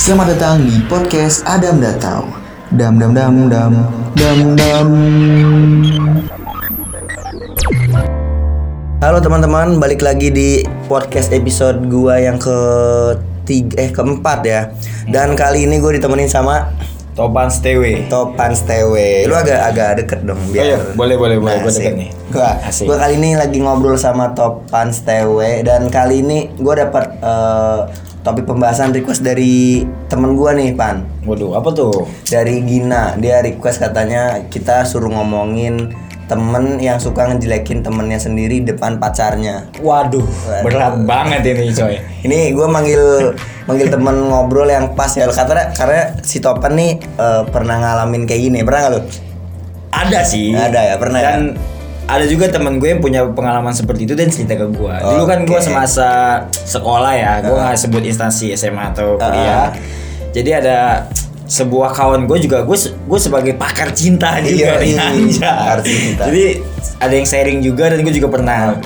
Selamat datang di podcast Adam Datau. Dam dam dam dam dam dam. Halo teman-teman, balik lagi di podcast episode gua yang ke tiga, eh keempat ya. Dan kali ini gue ditemenin sama Topan Stewe. Topan Stewe. Lu agak agak deket dong biar. Oh iya, boleh, boleh, boleh. Asik. deket nih. Gua, Asik. gua kali ini lagi ngobrol sama Topan Stewe dan kali ini gua dapat eh, topik pembahasan request dari temen gua nih, Pan. Waduh, apa tuh? Dari Gina, dia request katanya kita suruh ngomongin temen yang suka ngejelekin temennya sendiri depan pacarnya. Waduh, Waduh. berat banget ini coy. Ini gue manggil manggil temen ngobrol yang pas ya karena karena si Topan nih eh, pernah ngalamin kayak gini pernah gak lu? Ada sih. Ada ya, pernah ya? Ada juga temen gue yang punya pengalaman seperti itu dan cerita ke gue. Dulu kan gue semasa sekolah ya, gue nggak sebut instansi SMA atau kuliah. Jadi ada sebuah kawan gue juga gue gue sebagai pakar cinta juga Iya, nih, iya, anjay. pakar cinta. Jadi ada yang sharing juga dan gue juga pernah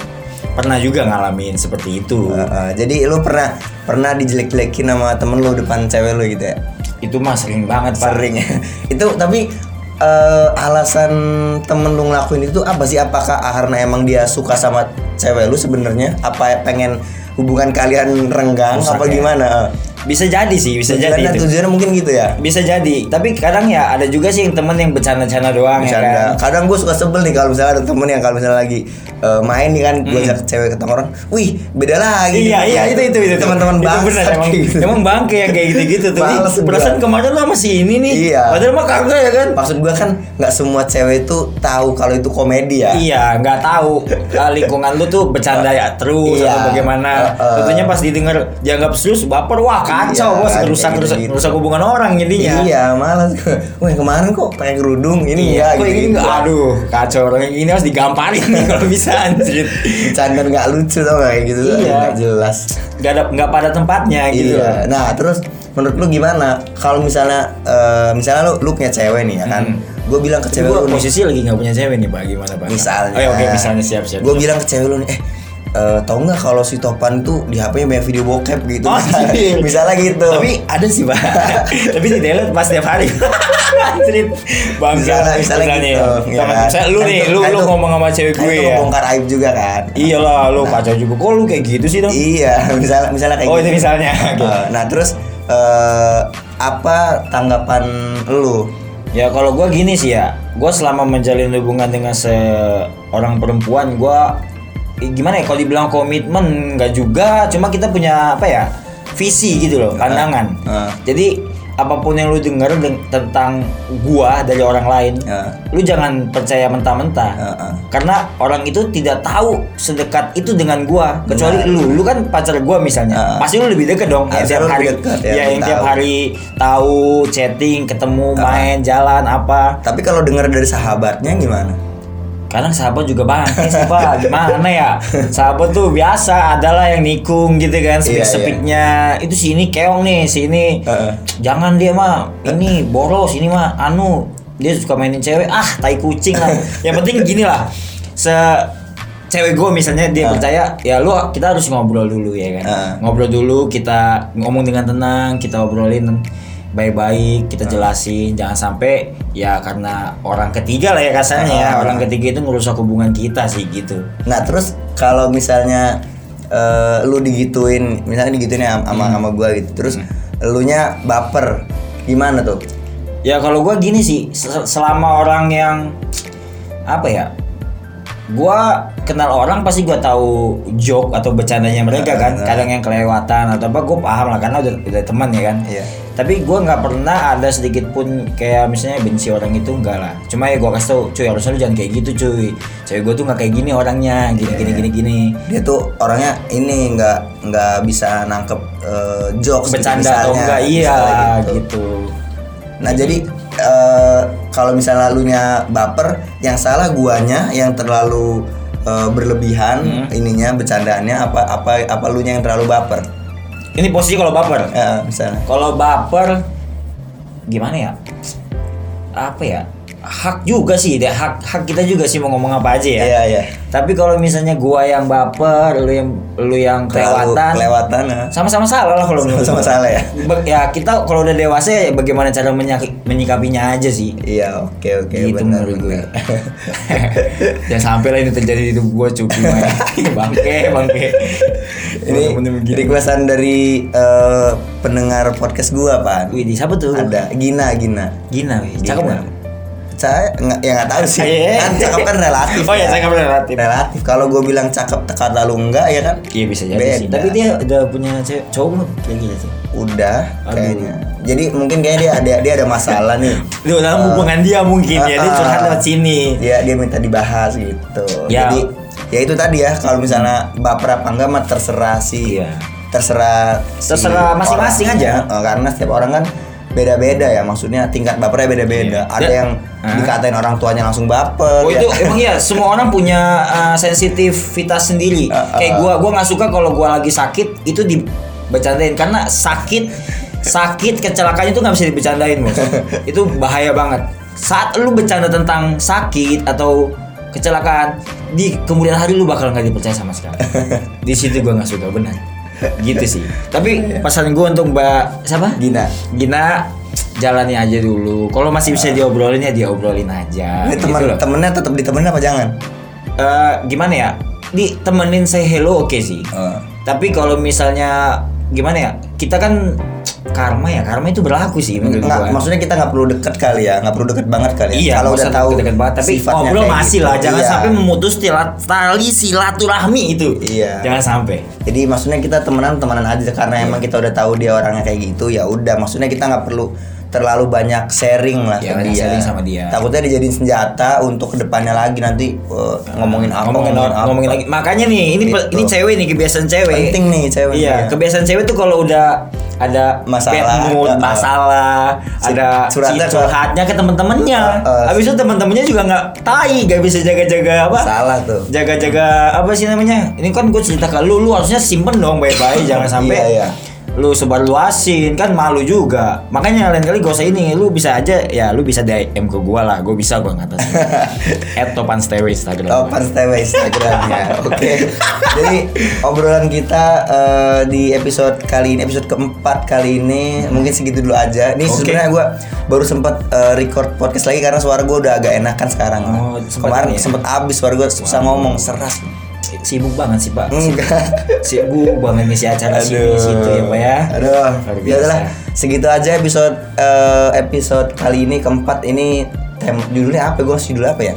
pernah juga ngalamin seperti itu. Uh, uh, jadi lu pernah pernah dijelek-jelekin sama temen lu depan cewek lu gitu ya? Itu mah sering banget. Sering ya. itu tapi eh, alasan temen lu ngelakuin itu apa sih? Apakah karena emang dia suka sama cewek lu sebenarnya? Apa pengen hubungan kalian renggang Rusak apa ya. gimana? Bisa jadi sih, bisa jadi Tujuannya- itu. tujuannya mungkin gitu ya. Bisa jadi, tapi kadang ya ada juga sih yang temen yang bercanda-canda doang ya Bercanda. kan. Kadang gue suka sebel nih kalau misalnya ada temen yang kalau misalnya lagi eh, main nih kan, gue ajak cewek ke tongkrongan, wih beda lagi. Hmm. Iya nih." iya itu itu itu Teman-teman Itu bangsat bener, emang, gitu. emang bangke yang kayak gitu-gitu tuh. Males Perasaan kemarin lo sama si ini nih. Iya. Padahal mah kagak ya kan. Maksud gue kan nggak semua cewek itu tahu kalau itu komedi ya. Iya, nggak tahu ah, lingkungan lu tuh bercanda ya terus Iya. atau bagaimana. Uh, uh. Tentunya pas didengar dianggap serius baper wah Iya, kacau bos kan, rusak kayak rusak gitu-gitu. rusak hubungan orang jadinya. Iya, malas gue. Wah, kemarin kok pakai kerudung, ini Iya, kok gitu. ini enggak aduh kacau orang yang ini harus digamparin nih kalau bisa anjir. Bercanda nggak lucu tau nggak kayak gitu. Iya. Nggak jelas. Gak ada nggak pada tempatnya gitu. Iya. Nah, terus menurut lu gimana? Kalau misalnya eh, misalnya lu lu punya cewek nih ya kan. Gue bilang ke cewek lu nih. posisi lagi nggak punya cewek nih pak gimana pak? Misalnya. Oh, ya, oke misalnya siap siap. Gue bilang ke cewek lu nih, eh eh, tau nggak kalau si Topan tuh di HP-nya banyak video bokep gitu. Oh, iya. misalnya gitu. Tapi ada sih pak. Tapi di delete pas tiap hari. Anjir. Bang. misalnya misalnya gitu. Ya, ya kan? Misalnya lu Kan nih, itu- lu kan lu itu- ngomong sama cewek kan gue itu ya. ngebongkar aib juga kan. Iyalah, lu kacau juga. Kok lu kayak gitu sih dong? Iya, misalnya misalnya kayak Oh, gitu. itu misalnya. Eh, nah, terus eh, apa tanggapan lu? Ya kalau gua gini sih ya, gua selama menjalin hubungan dengan seorang perempuan, gua eh, gimana ya? Kalau dibilang komitmen nggak juga, cuma kita punya apa ya? Visi gitu loh, pandangan. Ah. Jadi apa pun yang lu denger deng- tentang gua dari orang lain, Ah. lu jangan percaya mentah-mentah. Ah, ah. Karena orang itu tidak tahu sedekat itu dengan gua, kecuali Benar. lu. Lu kan pacar gua misalnya, Ah. pasti lu lebih deket dong. Yang Harusnya tiap hari, dekat, ya, ya, yang tiap tahu. hari tahu chatting, ketemu, main, jalan apa. Tapi kalau dengar dari sahabatnya gimana? Kadang sahabat juga bangke sih pak, gimana ya? Sahabat tuh biasa, adalah yang nikung gitu kan, Iya, sepik-sepiknya. Itu sini keong nih, sini. Heeh. Jangan dia mah, ini boros, ini mah anu dia suka mainin cewek, ah tai kucing lah. yang penting gini lah, se cewek gue misalnya dia percaya ya lu kita harus ngobrol dulu ya kan Heeh. ngobrol dulu kita ngomong dengan tenang kita obrolin baik-baik kita jelasin jangan sampai ya karena orang ketiga lah ya kasarnya ya Ah. orang ketiga itu ngerusak hubungan kita sih gitu Nah, terus kalau misalnya eh, lu digituin, misalnya digituin ya sama Hmm. sama gua gitu. Terus elunya baper. Gimana tuh? Ya kalau gua gini sih, se- selama orang yang apa ya, gua kenal orang pasti gua tahu joke atau bercandanya mereka kan. Kadang yang kelewatan atau apa, gua paham lah karena udah udah teman ya kan. Iya. Tapi gua nggak pernah ada sedikit pun kayak misalnya benci orang itu enggak lah. Cuma ya gua kasih tau, cuy harusnya lu jangan kayak gitu cuy. Cewek gua tuh nggak kayak gini orangnya, gini gini gini gini. Dia tuh orangnya ini nggak nggak bisa nangkep eh, jokes gitu Bercanda misalnya, atau enggak, iya misalnya gitu. Nah jadi eh, kalau misalnya lu nya baper, yang salah guanya yang terlalu eh, berlebihan Hmm. ininya bercandaannya apa apa apa lu nya yang terlalu baper? Ini posisi kalau baper. Eh, misalnya. Kalau baper gimana ya? Apa ya? Hak juga sih, deh hak hak kita juga sih mau ngomong apa aja ya. Iya iya. Tapi kalau misalnya gua yang baper, lu yang lu yang Terlalu kelewatan, kelewatan. sama-sama salah lah kalau menurut Sama-sama salah ya. Be- Ya kita kalau udah dewasa ya bagaimana cara menyikapinya aja sih. Iya oke oke gitu benar menurut gue. benar. Jangan sampai lah ini terjadi di hidup gua cukup bangke bangke. Ini requestan dari eh, pendengar podcast gua pan. Wih, di siapa tuh? Ada Gina Gina. Gina, wih. Cakep Gina. nggak? Saya nggak ya nggak tahu sih. Iya. kan cakep kan relatif. Oh ya, ya. cakep relatif. Relatif. Kalau gue bilang cakep tekan lalu enggak ya kan? Iya bisa jadi sih. Tapi dia udah punya cewek cowok belum? Kayak gitu sih. Udah Aduh. kayaknya. Jadi mungkin kayaknya dia ada dia ada masalah nih. Lu dalam hubungan dia mungkin ya, dia Ah, curhat lewat sini. Dia dia minta dibahas gitu. Ya. Jadi ya itu tadi ya kalau misalnya baper apa enggak mah terserah sih. Iya. Terserah Terserah masing-masing aja. Eh, karena setiap orang kan beda-beda ya maksudnya tingkat bapernya beda-beda. Iya. Ada Dan- yang Ah. dikatain orang tuanya langsung baper. Oh ya itu kan? emang ya semua orang punya uh, sensitivitas sendiri. Ah, ah. Kayak gua gua nggak suka kalau gua lagi sakit itu dibecandain karena sakit sakit kecelakaan itu nggak bisa dibecandain bos. itu bahaya banget. Saat lu bercanda tentang sakit atau kecelakaan di kemudian hari lu bakal nggak dipercaya sama sekali. Di situ gua nggak suka benar. Gitu sih. Tapi pesan gua untuk Mbak siapa? Gina. Gina jalani aja dulu. Kalau masih bisa diobrolin ya diobrolin aja. Ini gitu teman loh. temennya tetap ditemenin apa jangan? Eh, gimana ya? Ditemenin say hello oke sih. Eh. Tapi kalau misalnya gimana ya? Kita kan karma ya, karma itu berlaku sih menurut Nggak, gua. maksudnya kita nggak perlu deket kali ya, nggak perlu deket banget kali ya. Iya, kalau udah tahu deket-deket banget, tapi ngobrol masih gitu. lah, jangan Iya. sampai memutus tali silaturahmi itu. Iya. Jangan sampai. Jadi maksudnya kita temenan temenan aja karena Iya. emang kita udah tahu dia orangnya kayak gitu ya udah. Maksudnya kita nggak perlu terlalu banyak sharing lah ke banyak dia. sharing sama dia. Takutnya dijadiin senjata untuk ke depannya lagi nanti eh, ngomongin apa ngomongin, ngomongin, apa. ngomongin lagi. Makanya nih, ini Gitu. ini cewek nih kebiasaan cewek. Penting nih cewek. Iya, nih. kebiasaan cewek tuh kalau udah ada Masalah, mood, uh, uh. masalah, ada ke- curhatnya ke temen-temennya. Uh, uh. Habis itu temen-temennya juga nggak tai, gak bisa jaga-jaga apa? Salah tuh. Jaga-jaga apa sih namanya? Ini kan gue cerita ke lu, lu harusnya simpen dong baik-baik, jangan sampai Iya, iya. Lu sebar luasin kan malu juga. Makanya lain kali gak usah ini, lu bisa aja ya lu bisa DM ke gua lah, gue bisa gua ngatasin. At Topan Stairway Instagram. Topan Stewa Instagramnya. Oke. Jadi obrolan kita eh, di episode kali ini, episode keempat kali ini mungkin segitu dulu aja. Ini Oke. sebenarnya gue baru sempet eh, record podcast lagi karena suara gue udah agak enakan sekarang. Oh, Kemarin ya? sempet habis suara gue susah ngomong seras. Sibuk banget sih pak. Enggak. Sibuk banget ngisi acara sini situ ya pak ya. Aduh. Luar biasa. udahlah, segitu aja episode eh, episode kali ini keempat ini tem judulnya apa? Gue judulnya apa ya?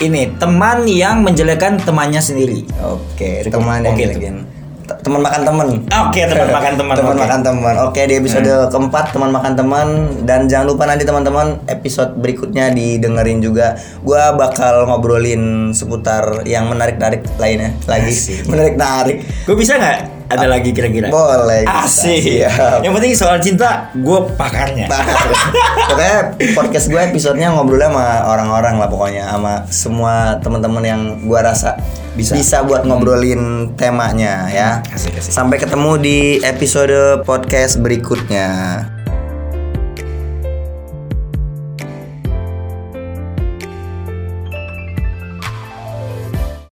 Ini teman yang menjelekkan temannya sendiri. Oke, Cukup teman yang. Te- Teman makan teman. Oke, teman makan teman, teman oke. Hmm. makan teman. Oke, di episode keempat teman makan teman dan jangan lupa nanti teman-teman episode berikutnya didengerin juga. Gua bakal ngobrolin seputar yang menarik-narik lainnya lagi. Menarik-narik. Gue bisa nggak? Ada lagi kira-kira? Boleh. Asik. Siap. Yang penting soal cinta, gue pakarnya. Pokoknya podcast gue episodenya ngobrolnya sama orang-orang lah pokoknya sama semua teman-teman yang gua rasa Bisa. bisa buat ngobrolin temanya ya. Asik, asik. Sampai ketemu di episode podcast berikutnya.